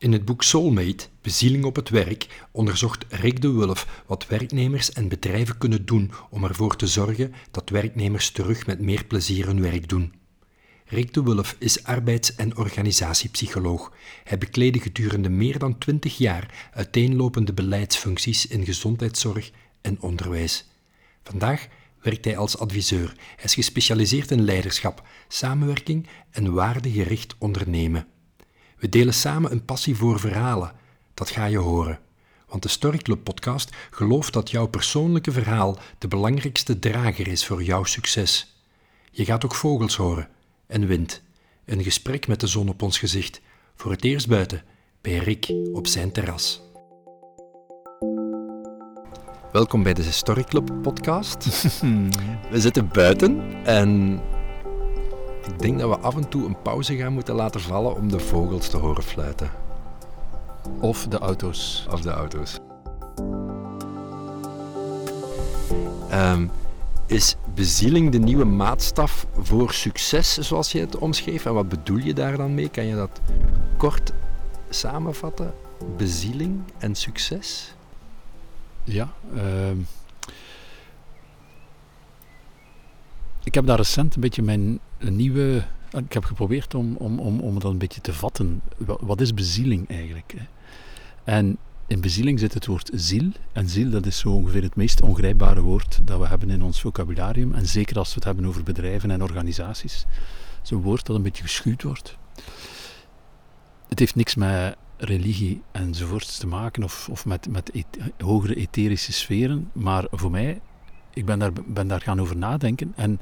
In het boek Soulmate, Bezieling op het werk, onderzocht Rick de Wulf wat werknemers en bedrijven kunnen doen om ervoor te zorgen dat werknemers terug met meer plezier hun werk doen. Rick de Wulf is arbeids- en organisatiepsycholoog. Hij bekleedde gedurende meer dan twintig jaar uiteenlopende beleidsfuncties in gezondheidszorg en onderwijs. Vandaag werkt hij als adviseur. Hij is gespecialiseerd in leiderschap, samenwerking en waardegericht ondernemen. We delen samen een passie voor verhalen. Dat ga je horen. Want de Story Club podcast gelooft dat jouw persoonlijke verhaal de belangrijkste drager is voor jouw succes. Je gaat ook vogels horen en wind. Een gesprek met de zon op ons gezicht. Voor het eerst buiten, bij Rick op zijn terras. Welkom bij de Story Club podcast. We zitten buiten en ik denk dat we af en toe een pauze gaan moeten laten vallen om de vogels te horen fluiten. Of de auto's. Of de auto's. Ehm, is bezieling de nieuwe maatstaf voor succes, zoals je het omschreef? En wat bedoel je daar dan mee? Kan je dat kort samenvatten? Bezieling en succes? Ja. ehm, ik heb daar recent een beetje mijn nieuwe... Ik heb geprobeerd om, om, om, om dat een beetje te vatten. Wa- Wat is bezieling eigenlijk? En in bezieling zit het woord ziel. En ziel, dat is zo ongeveer het meest ongrijpbare woord dat we hebben in ons vocabularium. En zeker als we het hebben over bedrijven en organisaties. Zo'n woord dat een beetje geschuwd wordt. Het heeft niks met religie enzovoorts te maken of, of met, met et- hogere etherische sferen. Maar voor mij, ik ben daar, ben daar gaan over nadenken en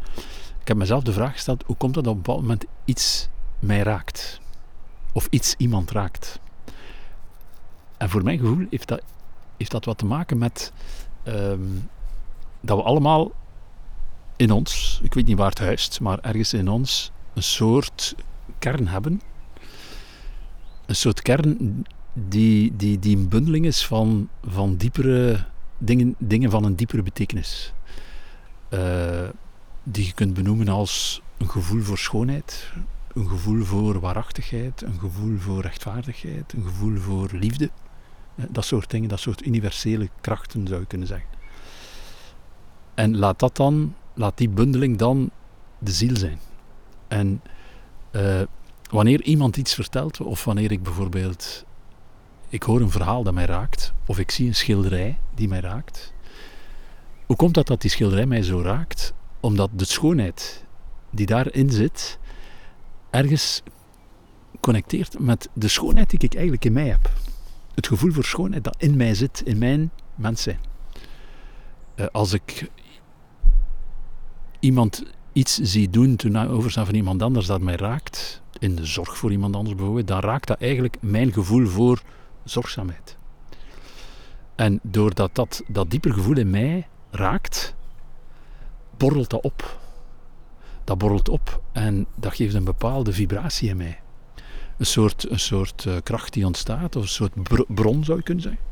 ik heb mezelf de vraag gesteld, hoe komt dat op een bepaald moment iets mij raakt? Of iets iemand raakt? En voor mijn gevoel heeft dat, heeft dat wat te maken met ehm, dat we allemaal in ons, ik weet niet waar het huist, maar ergens in ons een soort kern hebben een soort kern die, die, die een bundeling is van, van diepere dingen, dingen van een diepere betekenis. Eh, die je kunt benoemen als een gevoel voor schoonheid, een gevoel voor waarachtigheid, een gevoel voor rechtvaardigheid, een gevoel voor liefde. Eh, dat soort dingen, dat soort universele krachten zou je kunnen zeggen. En laat dat dan, laat die bundeling dan de ziel zijn. En eh, wanneer iemand iets vertelt, of wanneer ik bijvoorbeeld, ik hoor een verhaal dat mij raakt, of ik zie een schilderij die mij raakt, hoe komt dat dat die schilderij mij zo raakt? Omdat de schoonheid die daarin zit, ergens connecteert met de schoonheid die ik eigenlijk in mij heb. Het gevoel voor schoonheid dat in mij zit, in mijn mens zijn. Eh, als ik iemand iets zie doen ten overstaan van iemand anders dat mij raakt, in de zorg voor iemand anders bijvoorbeeld, dan raakt dat eigenlijk mijn gevoel voor zorgzaamheid. En doordat dat, dat dieper gevoel in mij raakt, borrelt dat op. Dat borrelt op en dat geeft een bepaalde vibratie in mij. Een soort, een soort eh, kracht die ontstaat, of een soort br- bron zou je kunnen zeggen.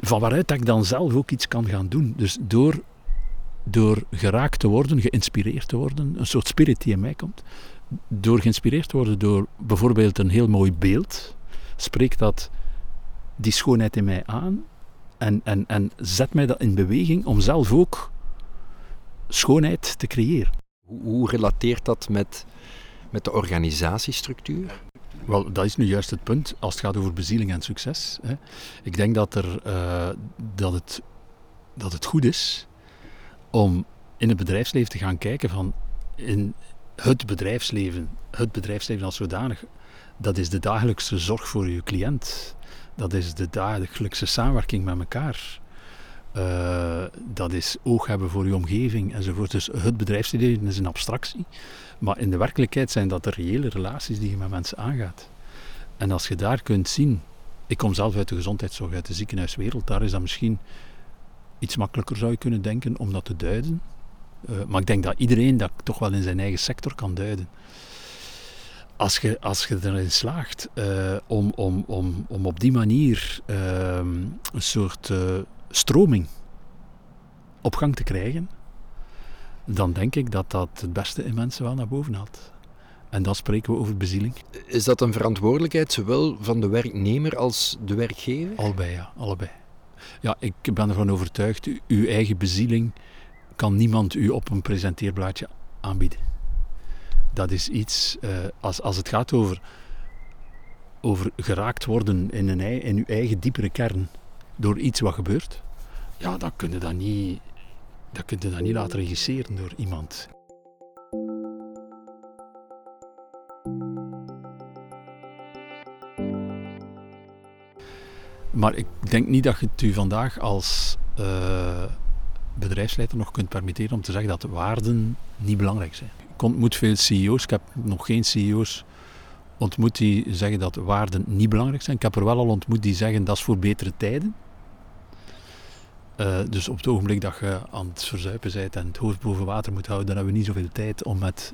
Van waaruit dat ik dan zelf ook iets kan gaan doen. Dus door door geraakt te worden, geïnspireerd te worden, een soort spirit die in mij komt, door geïnspireerd te worden door bijvoorbeeld een heel mooi beeld, spreekt dat die schoonheid in mij aan en, en, en zet mij dat in beweging om zelf ook schoonheid te creëren. Hoe, hoe relateert dat met, met de organisatiestructuur? Wel, dat is nu juist het punt als het gaat over bezieling en succes. Hè. Ik denk dat, er, eh, dat, het, dat het goed is om in het bedrijfsleven te gaan kijken van in het bedrijfsleven, het bedrijfsleven als zodanig, dat is de dagelijkse zorg voor je cliënt. Dat is de dagelijkse samenwerking met elkaar. Eh, dat is oog hebben voor je omgeving enzovoort. Dus het bedrijfsleven is een abstractie. Maar in de werkelijkheid zijn dat de reële relaties die je met mensen aangaat. En als je daar kunt zien, ik kom zelf uit de gezondheidszorg, uit de ziekenhuiswereld, daar is dat misschien iets makkelijker zou je kunnen denken om dat te duiden. Uh, maar ik denk dat iedereen dat toch wel in zijn eigen sector kan duiden. Als je, als je erin slaagt uh, om, om, om, om op die manier uh, een soort uh, stroming op gang te krijgen, dan denk ik dat dat het beste in mensen wel naar boven haalt. En dan spreken we over bezieling. Is dat een verantwoordelijkheid zowel van de werknemer als de werkgever? Allebei, ja, allebei. Ja, ik ben ervan overtuigd, uw eigen bezieling kan niemand u op een presenteerblaadje aanbieden. Dat is iets, eh, als, als het gaat over, over geraakt worden in, een, in uw eigen diepere kern door iets wat gebeurt, ja, dan kun je dat niet, dan kun dat niet laten regisseren door iemand. Maar ik denk niet dat je het u vandaag als eh, bedrijfsleider nog kunt permitteren om te zeggen dat de waarden niet belangrijk zijn. Ik ontmoet veel CEO's, ik heb nog geen CEO's ontmoet die zeggen dat waarden niet belangrijk zijn. Ik heb er wel al ontmoet die zeggen dat is voor betere tijden. Eh, dus op het ogenblik dat je aan het verzuipen bent en het hoofd boven water moet houden, dan hebben we niet zoveel tijd om met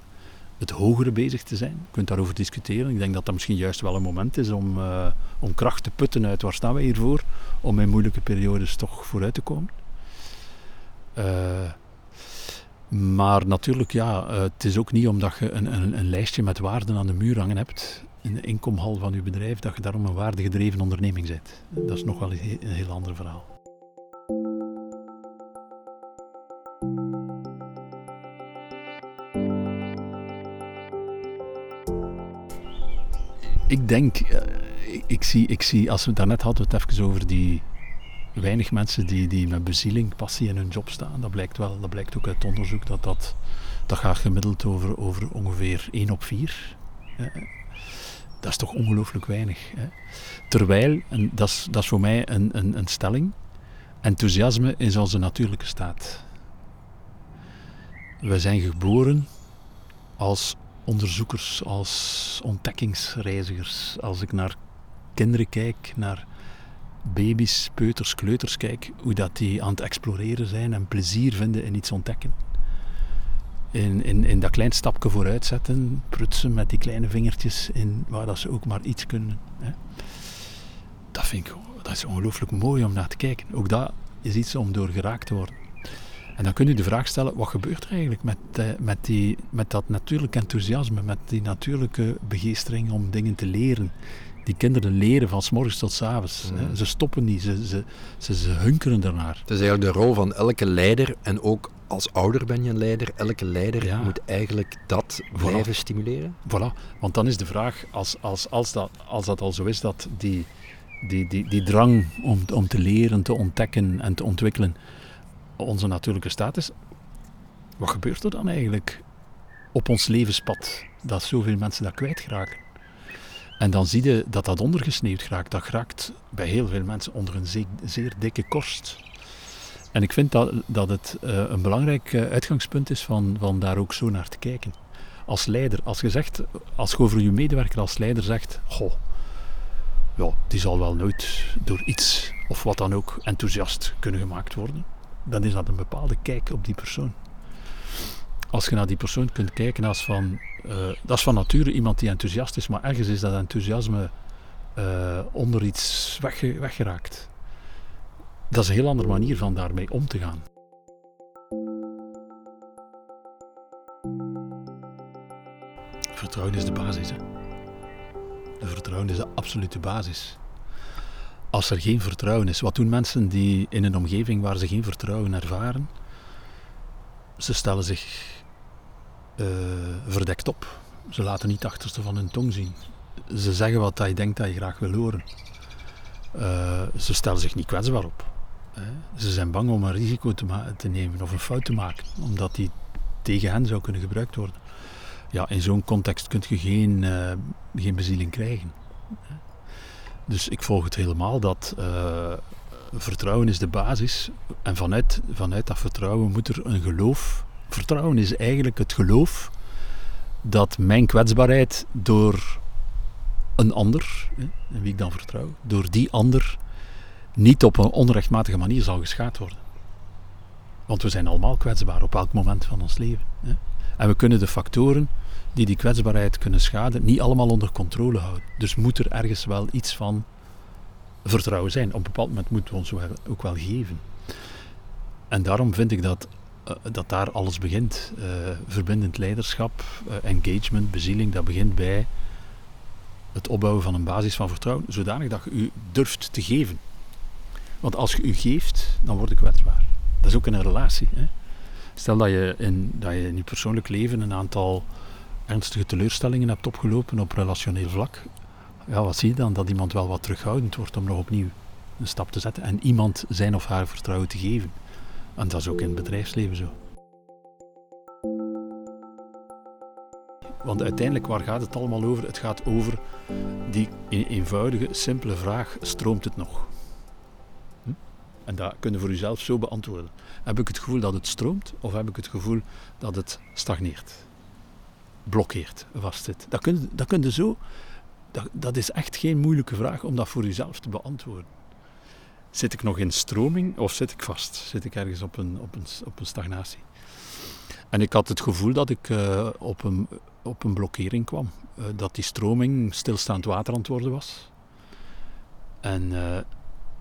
het hogere bezig te zijn. Je kunt daarover discussiëren. Ik denk dat dat misschien juist wel een moment is om, eh, om kracht te putten uit waar staan we hiervoor, om in moeilijke periodes toch vooruit te komen. Eh, maar natuurlijk, ja, eh, het is ook niet omdat je een, een, een lijstje met waarden aan de muur hangen hebt in de inkomhal van je bedrijf, dat je daarom een waardegedreven onderneming bent. Dat is nog wel een he- een heel ander verhaal. Ik denk, eh, ik, zie, ik zie, als we het daarnet hadden, het even over die weinig mensen die, die met bezieling, passie in hun job staan. Dat blijkt wel, dat blijkt ook uit onderzoek, dat dat, dat gaat gemiddeld over, over ongeveer 1 op 4. Dat is toch ongelooflijk weinig. Hè? Terwijl, en dat is, dat is voor mij een, een, een stelling, enthousiasme is onze natuurlijke staat. We zijn geboren als onderzoekers, als ontdekkingsreizigers. Als ik naar kinderen kijk, naar baby's, peuters, kleuters kijk, hoe dat die aan het exploreren zijn en plezier vinden in iets ontdekken. In, in, in dat klein stapje vooruit zetten, prutsen met die kleine vingertjes in waar dat ze ook maar iets kunnen. Hè. Dat vind ik dat is ongelooflijk mooi om naar te kijken. Ook dat is iets om door geraakt te worden. En dan kun je de vraag stellen, wat gebeurt er eigenlijk met, eh, met, die, met dat natuurlijke enthousiasme, met die natuurlijke begeestering om dingen te leren? Die kinderen leren van s morgens tot s avonds. Mhm. Ze stoppen niet, ze, ze, ze, ze hunkeren ernaar. Het is eigenlijk de rol van elke leider en ook als ouder ben je een leider. Elke leider Ja. moet eigenlijk dat blijven stimuleren. Voilà, want dan is de vraag, als, als, als, dat, als dat al zo is, dat die, die, die, die drang om, om te leren, te ontdekken en te ontwikkelen onze natuurlijke staat is, wat gebeurt er dan eigenlijk op ons levenspad dat zoveel mensen dat kwijtraken? En dan zie je dat dat ondergesneeuwd raakt. Dat raakt bij heel veel mensen onder een zeer, dikke korst. En ik vind dat, dat het eh, een belangrijk eh, uitgangspunt is van, van daar ook zo naar te kijken als leider, als je zegt, als je over je medewerker als leider zegt, goh, ja, die zal wel nooit door iets of wat dan ook enthousiast kunnen gemaakt worden, dan is dat een bepaalde kijk op die persoon. Als je naar die persoon kunt kijken als van, eh, dat is van nature iemand die enthousiast is, maar ergens is dat enthousiasme eh, onder iets wegge- weggeraakt. Dat is een heel andere manier van daarmee om te gaan. Vertrouwen is de basis. Hè. De vertrouwen is de absolute basis. Als er geen vertrouwen is, wat doen mensen die in een omgeving waar ze geen vertrouwen ervaren? Ze stellen zich eh, verdekt op. Ze laten niet achterste van hun tong zien. Ze zeggen wat je denkt dat je graag wil horen. Eh, ze stellen zich niet kwetsbaar op. Hè. Ze zijn bang om een risico te, te nemen of een fout te maken, omdat die tegen hen zou kunnen gebruikt worden ja, in zo'n context kun je geen, eh, geen bezieling krijgen. Dus ik volg het helemaal dat vertrouwen is de basis. En vanuit, vanuit dat vertrouwen moet er een geloof. Vertrouwen is eigenlijk het geloof dat mijn kwetsbaarheid door een ander, hè, wie ik dan vertrouw, door die ander niet op een onrechtmatige manier zal geschaad worden. Want we zijn allemaal kwetsbaar op elk moment van ons leven. Hè. En we kunnen de factoren die die kwetsbaarheid kunnen schaden, niet allemaal onder controle houden. Dus moet er ergens wel iets van vertrouwen zijn. Op een bepaald moment moeten we ons ook wel geven. En daarom vind ik dat dat daar alles begint. Uh, verbindend leiderschap, engagement, bezieling, dat begint bij het opbouwen van een basis van vertrouwen, zodanig dat je u durft te geven. Want als je u geeft, dan word ik kwetsbaar. Dat is ook een relatie. Hè. Stel dat je, in, dat je in je persoonlijk leven een aantal ernstige teleurstellingen hebt opgelopen op relationeel vlak. Ja, wat zie je dan? Dat iemand wel wat terughoudend wordt om nog opnieuw een stap te zetten en iemand zijn of haar vertrouwen te geven. En dat is ook in het bedrijfsleven zo. Want uiteindelijk, waar gaat het allemaal over? Het gaat over die eenvoudige, simpele vraag: stroomt het nog? Hm? En dat kun je voor jezelf zo beantwoorden. Heb ik het gevoel dat het stroomt, of heb ik het gevoel dat het stagneert? Blokkeert, vastzit. Dat kun, dat kun je zo. Dat, dat is echt geen moeilijke vraag om dat voor jezelf te beantwoorden. Zit ik nog in stroming of zit ik vast? Zit ik ergens op een, op een, op een stagnatie? En ik had het gevoel dat ik uh, op, een, op een blokkering kwam. Uh, dat die stroming stilstaand water aan het worden was. En uh,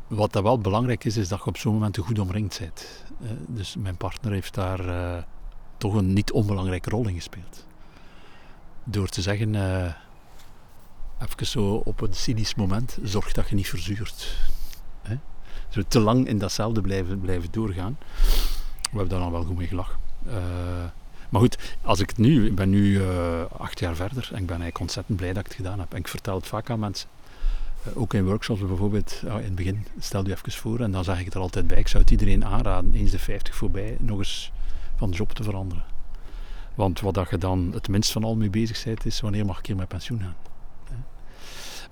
wat dat wel belangrijk is, is dat je op zo'n moment goed omringd bent. dus mijn partner heeft daar toch een niet onbelangrijke rol in gespeeld. Door te zeggen, even zo op een cynisch moment, zorg dat je niet verzuurt zo te lang in datzelfde blijven, blijven doorgaan. We hebben daar dan wel goed mee gelachen. Uh, maar goed, als ik het nu, ik ben nu uh, acht jaar verder en ik ben eigenlijk ontzettend blij dat ik het gedaan heb. En ik vertel het vaak aan mensen. Uh, ook in workshops bijvoorbeeld, in het begin, stel je even voor en dan zeg ik het er altijd bij. Ik zou het iedereen aanraden, eens de 50 voorbij, nog eens van job te veranderen. Want wat je dan het minst van al mee bezig bent, is wanneer mag ik hier met pensioen gaan.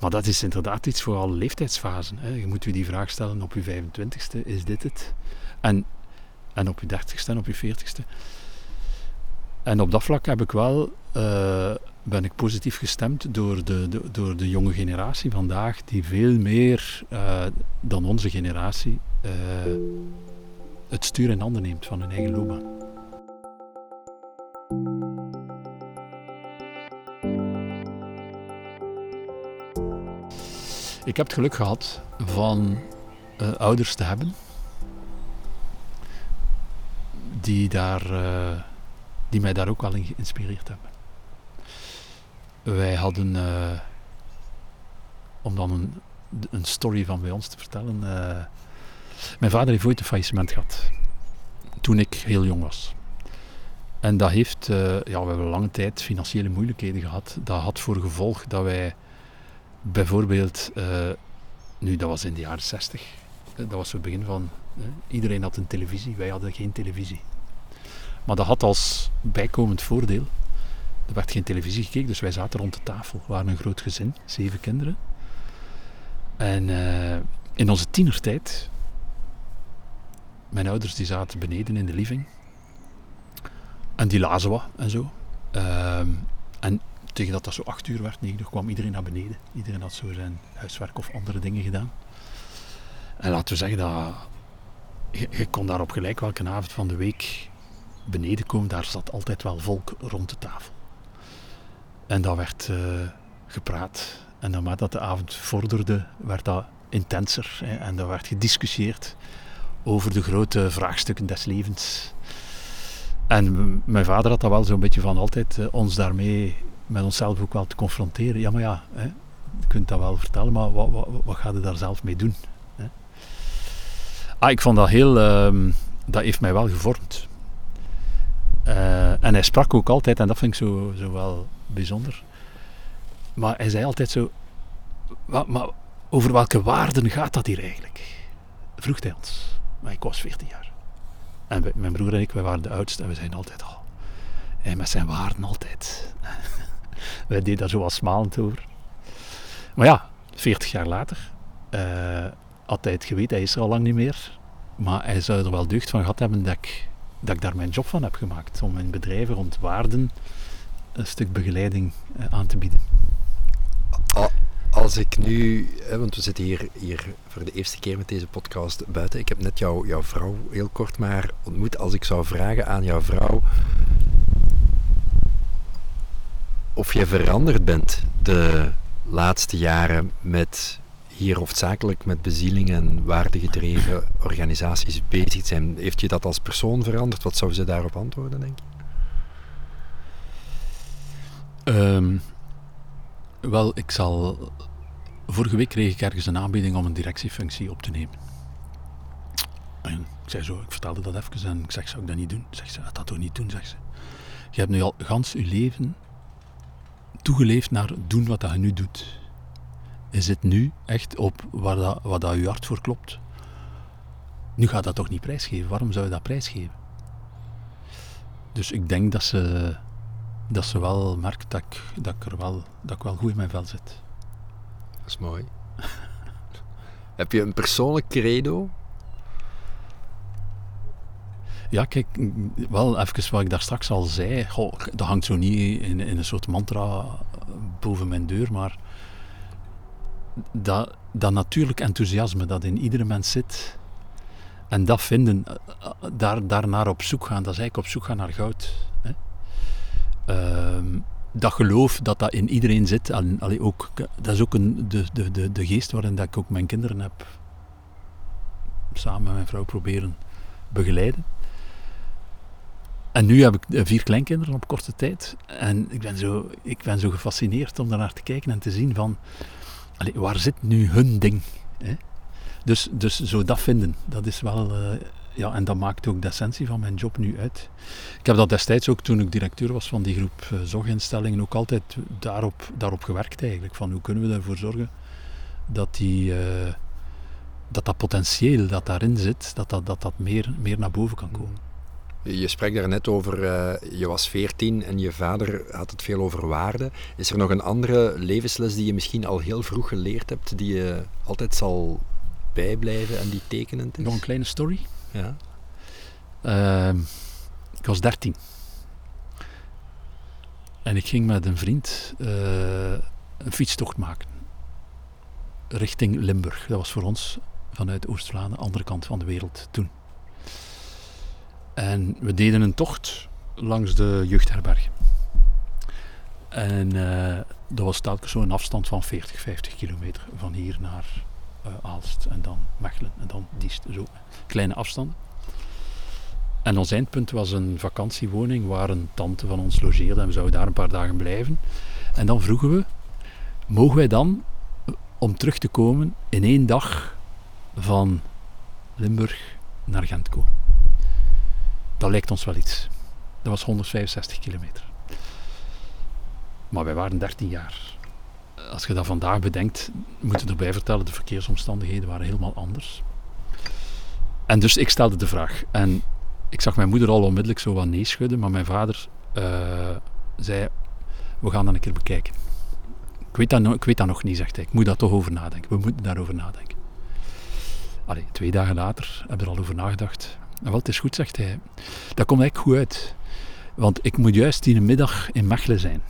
Maar dat is inderdaad iets voor alle leeftijdsfasen. Hè. Je moet je die vraag stellen op je 25ste, is dit het? En, en op je 30ste en op je 40ste. En op dat vlak heb ik wel, uh, ben ik positief gestemd door de, de, door de jonge generatie vandaag, die veel meer uh, dan onze generatie uh, het stuur in handen neemt van hun eigen loopbaan. Ik heb het geluk gehad van uh, ouders te hebben die, daar, uh, die mij daar ook wel in geïnspireerd hebben. Wij hadden, uh, om dan een, een story van bij ons te vertellen, mijn vader heeft ooit een faillissement gehad. Toen ik heel jong was. En dat heeft, ja, we hebben lange tijd financiële moeilijkheden gehad. Dat had voor gevolg dat wij bijvoorbeeld, uh, nu dat was in de jaren 60, eh, dat was het begin van, iedereen had een televisie, wij hadden geen televisie. Maar dat had als bijkomend voordeel, er werd geen televisie gekeken, dus wij zaten rond de tafel. We waren een groot gezin, zeven kinderen. En uh, in onze tienertijd, mijn ouders die zaten beneden in de living. En die lazen wat en zo. Uh, en tegen dat dat zo acht uur werd, negen uur, kwam iedereen naar beneden. Iedereen had zo zijn huiswerk of andere dingen gedaan. En laten we zeggen dat je, kon daar op gelijk welke avond van de week beneden komen. Daar zat altijd wel volk rond de tafel. En dat werd uh, gepraat. En naarmate dat de avond vorderde, werd dat intenser. Hè, en dat werd gediscussieerd over de grote vraagstukken des levens. En mijn vader had dat wel zo'n beetje van altijd uh, ons daarmee met onszelf ook wel te confronteren. Ja, maar ja, hè, je kunt dat wel vertellen, maar wat, wat, wat ga je daar zelf mee doen? Hè? Ah, ik vond dat heel... Uh, dat heeft mij wel gevormd. Uh, en hij sprak ook altijd, en dat vind ik zo, zo wel bijzonder. Maar hij zei altijd zo... Wat, maar over welke waarden gaat dat hier eigenlijk? Vroeg hij ons. Maar ik was 14 jaar. En mijn broer en ik, wij waren de oudste en we zijn altijd... Oh, hij met zijn waarden altijd. Wij deden daar zo smalend over. Maar ja, 40 jaar later hij het geweten, hij is er al lang niet meer. Maar hij zou er wel deugd van gehad hebben dat ik, dat ik daar mijn job van heb gemaakt. Om in bedrijven rond waarden een stuk begeleiding uh, aan te bieden. Als ik nu, want we zitten hier, hier voor de eerste keer met deze podcast buiten. Ik heb net jou, jouw vrouw heel kort maar ontmoet. Als ik zou vragen aan jouw vrouw of je veranderd bent de laatste jaren met hier hoofdzakelijk met bezieling en waardegedreven organisaties bezig zijn. Heeft je dat als persoon veranderd? Wat zou ze daarop antwoorden, denk je? Ehm, wel, ik zal. Vorige week kreeg ik ergens een aanbieding om een directiefunctie op te nemen. En ik zei zo, ik vertelde dat even en ik zeg, zou ik dat niet doen? Zeg ze, dat toch niet doen, zegt ze. Je hebt nu al gans je leven toegeleefd naar doen wat je nu doet. Je zit nu echt op waar dat, wat dat je hart voor klopt. Nu gaat dat toch niet prijsgeven? Waarom zou je dat prijsgeven? Dus ik denk dat ze, dat ze wel merkt dat ik, dat, ik er wel, dat ik wel goed in mijn vel zit. Dat is mooi. Heb je een persoonlijk credo? Ja, kijk, wel even wat ik daar straks al zei. Goh, dat hangt zo niet in, in een soort mantra boven mijn deur, maar dat, dat natuurlijk enthousiasme dat in iedere mens zit en dat vinden, daar, daarnaar op zoek gaan, dat is eigenlijk op zoek gaan naar goud. Hè. Ehm, dat geloof dat dat in iedereen zit, en, ook, dat is ook een, de, de, de, de geest waarin dat ik ook mijn kinderen heb samen met mijn vrouw proberen begeleiden. En nu heb ik vier kleinkinderen op korte tijd. En ik ben zo, ik ben zo gefascineerd om daarnaar te kijken en te zien van... Allee, waar zit nu hun ding? Hè? Dus, dus zo dat vinden, dat is wel... Uh, ja, en dat maakt ook de essentie van mijn job nu uit. Ik heb dat destijds ook toen ik directeur was van die groep uh, zorginstellingen ook altijd daarop, daarop gewerkt eigenlijk. Van hoe kunnen we ervoor zorgen dat die... Dat dat potentieel dat daarin zit, dat dat, dat, dat meer, meer naar boven kan komen. Je spreekt daar net over, uh, je was veertien en je vader had het veel over waarde. Is er nog een andere levensles die je misschien al heel vroeg geleerd hebt, die je altijd zal bijblijven en die tekenend is? Nog een kleine story? Ja. Uh, ik was dertien. En ik ging met een vriend uh, een fietstocht maken. Richting Limburg. Dat was voor ons vanuit Oost-Vlaanderen, andere kant van de wereld toen. En we deden een tocht langs de jeugdherberg. En uh, dat was telkens zo'n afstand van 40, 50 kilometer van hier naar uh, Aalst en dan Mechelen en dan Diest. Zo kleine afstanden. En ons eindpunt was een vakantiewoning waar een tante van ons logeerde en we zouden daar een paar dagen blijven. En dan vroegen we, mogen wij dan, om terug te komen, in één dag van Limburg naar Gent komen? Dat lijkt ons wel iets. Dat was 165 kilometer. Maar wij waren 13 jaar. Als je dat vandaag bedenkt, moet je erbij vertellen, de verkeersomstandigheden waren helemaal anders. En dus ik stelde de vraag. En ik zag mijn moeder al onmiddellijk zo wat nee schudden, maar mijn vader uh, zei, we gaan dat een keer bekijken. Ik weet, dat, ik weet dat nog niet, zegt hij. Ik moet daar toch over nadenken. We moeten daarover nadenken. Allee, twee dagen later hebben we er al over nagedacht. Nou, wat is goed, zegt hij. Dat komt eigenlijk goed uit. Want ik moet juist die middag in Mechelen zijn.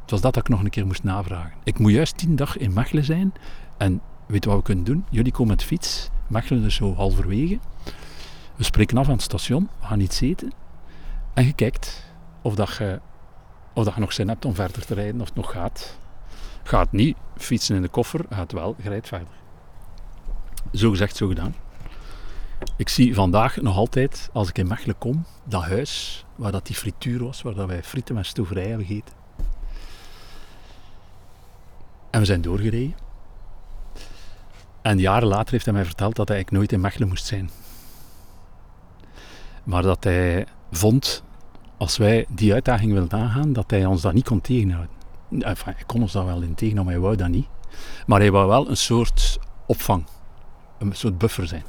Het was dat dat ik nog een keer moest navragen. Ik moet juist die dag in Mechelen zijn. En weet wat we kunnen doen? Jullie komen met fiets. Mechelen is zo halverwege. We spreken af aan het station. We gaan iets eten. En je kijkt of, dat je, of dat je nog zin hebt om verder te rijden. Of het nog gaat. Gaat niet. Fietsen in de koffer. Gaat wel. Je rijdt verder. Zo gezegd, zo gedaan. Ik zie vandaag nog altijd, als ik in Mechelen kom, dat huis waar dat die frituur was, waar dat wij frieten met stoverij hebben gegeten. En we zijn doorgereden. En jaren later heeft hij mij verteld dat hij nooit in Mechelen moest zijn. Maar dat hij vond, als wij die uitdaging wilden aangaan, dat hij ons dat niet kon tegenhouden. Hij kon ons dat wel in tegenhouden, maar hij wou dat niet. Maar hij wou wel een soort opvang, een soort buffer zijn.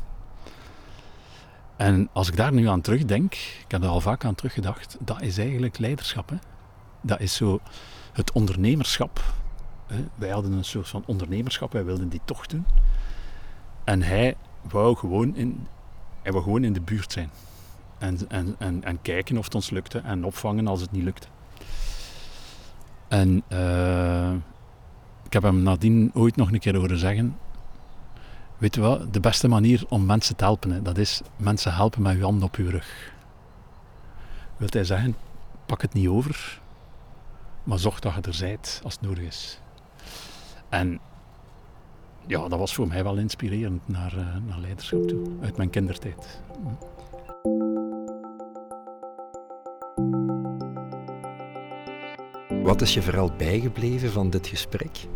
En als ik daar nu aan terugdenk, ik heb er al vaak aan teruggedacht, dat is eigenlijk leiderschap. Hè? Dat is zo het ondernemerschap. Hè? Wij hadden een soort van ondernemerschap, wij wilden die tocht doen. En hij wou gewoon in, hij wou gewoon in de buurt zijn. En, en, en, en kijken of het ons lukte en opvangen als het niet lukte. En uh, ik heb hem nadien ooit nog een keer horen zeggen: Weet je wat, de beste manier om mensen te helpen, dat is mensen helpen met je hand op je rug. Wilt hij zeggen, pak het niet over, maar zorg dat je er zijt als het nodig is. En ja, dat was voor mij wel inspirerend naar, uh, naar leiderschap toe, uit mijn kindertijd. Wat is je vooral bijgebleven van dit gesprek?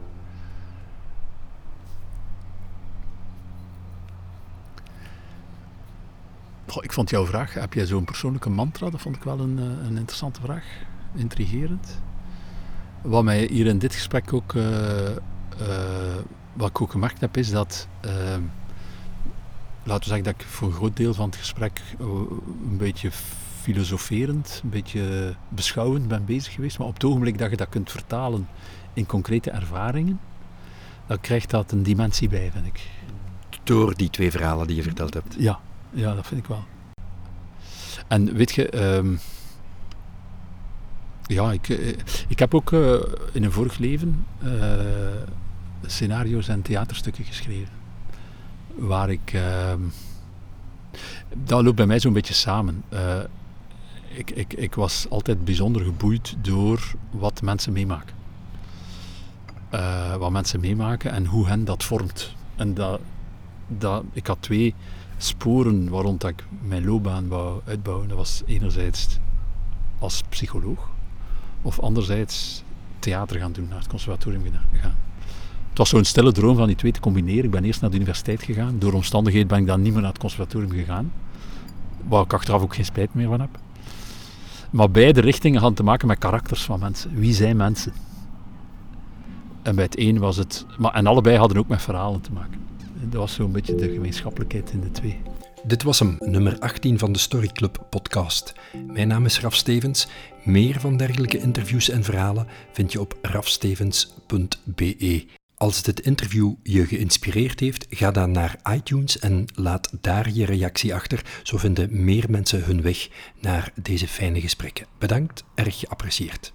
Goh, ik vond jouw vraag, heb jij zo'n persoonlijke mantra? Dat vond ik wel een, een interessante vraag. Intrigerend. Wat mij hier in dit gesprek ook, uh, uh, wat ik ook gemerkt heb, is dat, uh, laten we zeggen dat ik voor een groot deel van het gesprek een beetje filosoferend, een beetje beschouwend ben bezig geweest. Maar op het ogenblik dat je dat kunt vertalen in concrete ervaringen, dan krijgt dat een dimensie bij, vind ik. Door die twee verhalen die je verteld hebt? Ja, ja dat vind ik wel. En weet je, um, ja, ik, ik heb ook uh, in een vorig leven uh, scenario's en theaterstukken geschreven. Waar ik. Uh, dat loopt bij mij zo'n beetje samen. Ik, ik, ik was altijd bijzonder geboeid door wat mensen meemaken. wat mensen meemaken en hoe hen dat vormt. En dat, dat, ik had twee sporen waarom ik mijn loopbaan wou uitbouwen. Dat was enerzijds als psycholoog of anderzijds theater gaan doen, naar het conservatorium gaan. Het was zo'n stille droom van die twee te combineren. Ik ben eerst naar de universiteit gegaan. Door omstandigheden ben ik dan niet meer naar het conservatorium gegaan. Waar ik achteraf ook geen spijt meer van heb. Maar beide richtingen hadden te maken met karakters van mensen. Wie zijn mensen? En bij het een was het... Maar, en allebei hadden ook met verhalen te maken. Dat was zo'n beetje de gemeenschappelijkheid in de twee. Dit was hem, nummer 18 van de Story Club podcast. Mijn naam is Raf Stevens. Meer van dergelijke interviews en verhalen vind je op rafstevens.be. Als dit interview je geïnspireerd heeft, ga dan naar iTunes en laat daar je reactie achter. Zo vinden meer mensen hun weg naar deze fijne gesprekken. Bedankt, erg geapprecieerd.